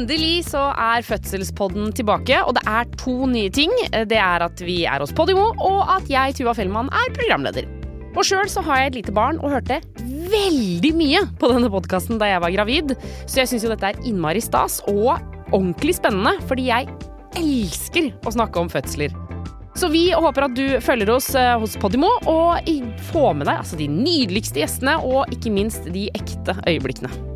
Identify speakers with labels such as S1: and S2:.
S1: Endelig så er Fødselspodden tilbake, og det er to nye ting. Det er at vi er hos Podimo, og at jeg, Tuva Fellmann, er programleder. Og sjøl så har jeg et lite barn og hørte veldig mye på denne podkasten da jeg var gravid, så jeg syns jo dette er innmari stas og ordentlig spennende, fordi jeg elsker å snakke om fødsler. Så vi håper at du følger oss eh, hos Podimo og får med deg altså, de nydeligste gjestene og ikke minst de ekte øyeblikkene.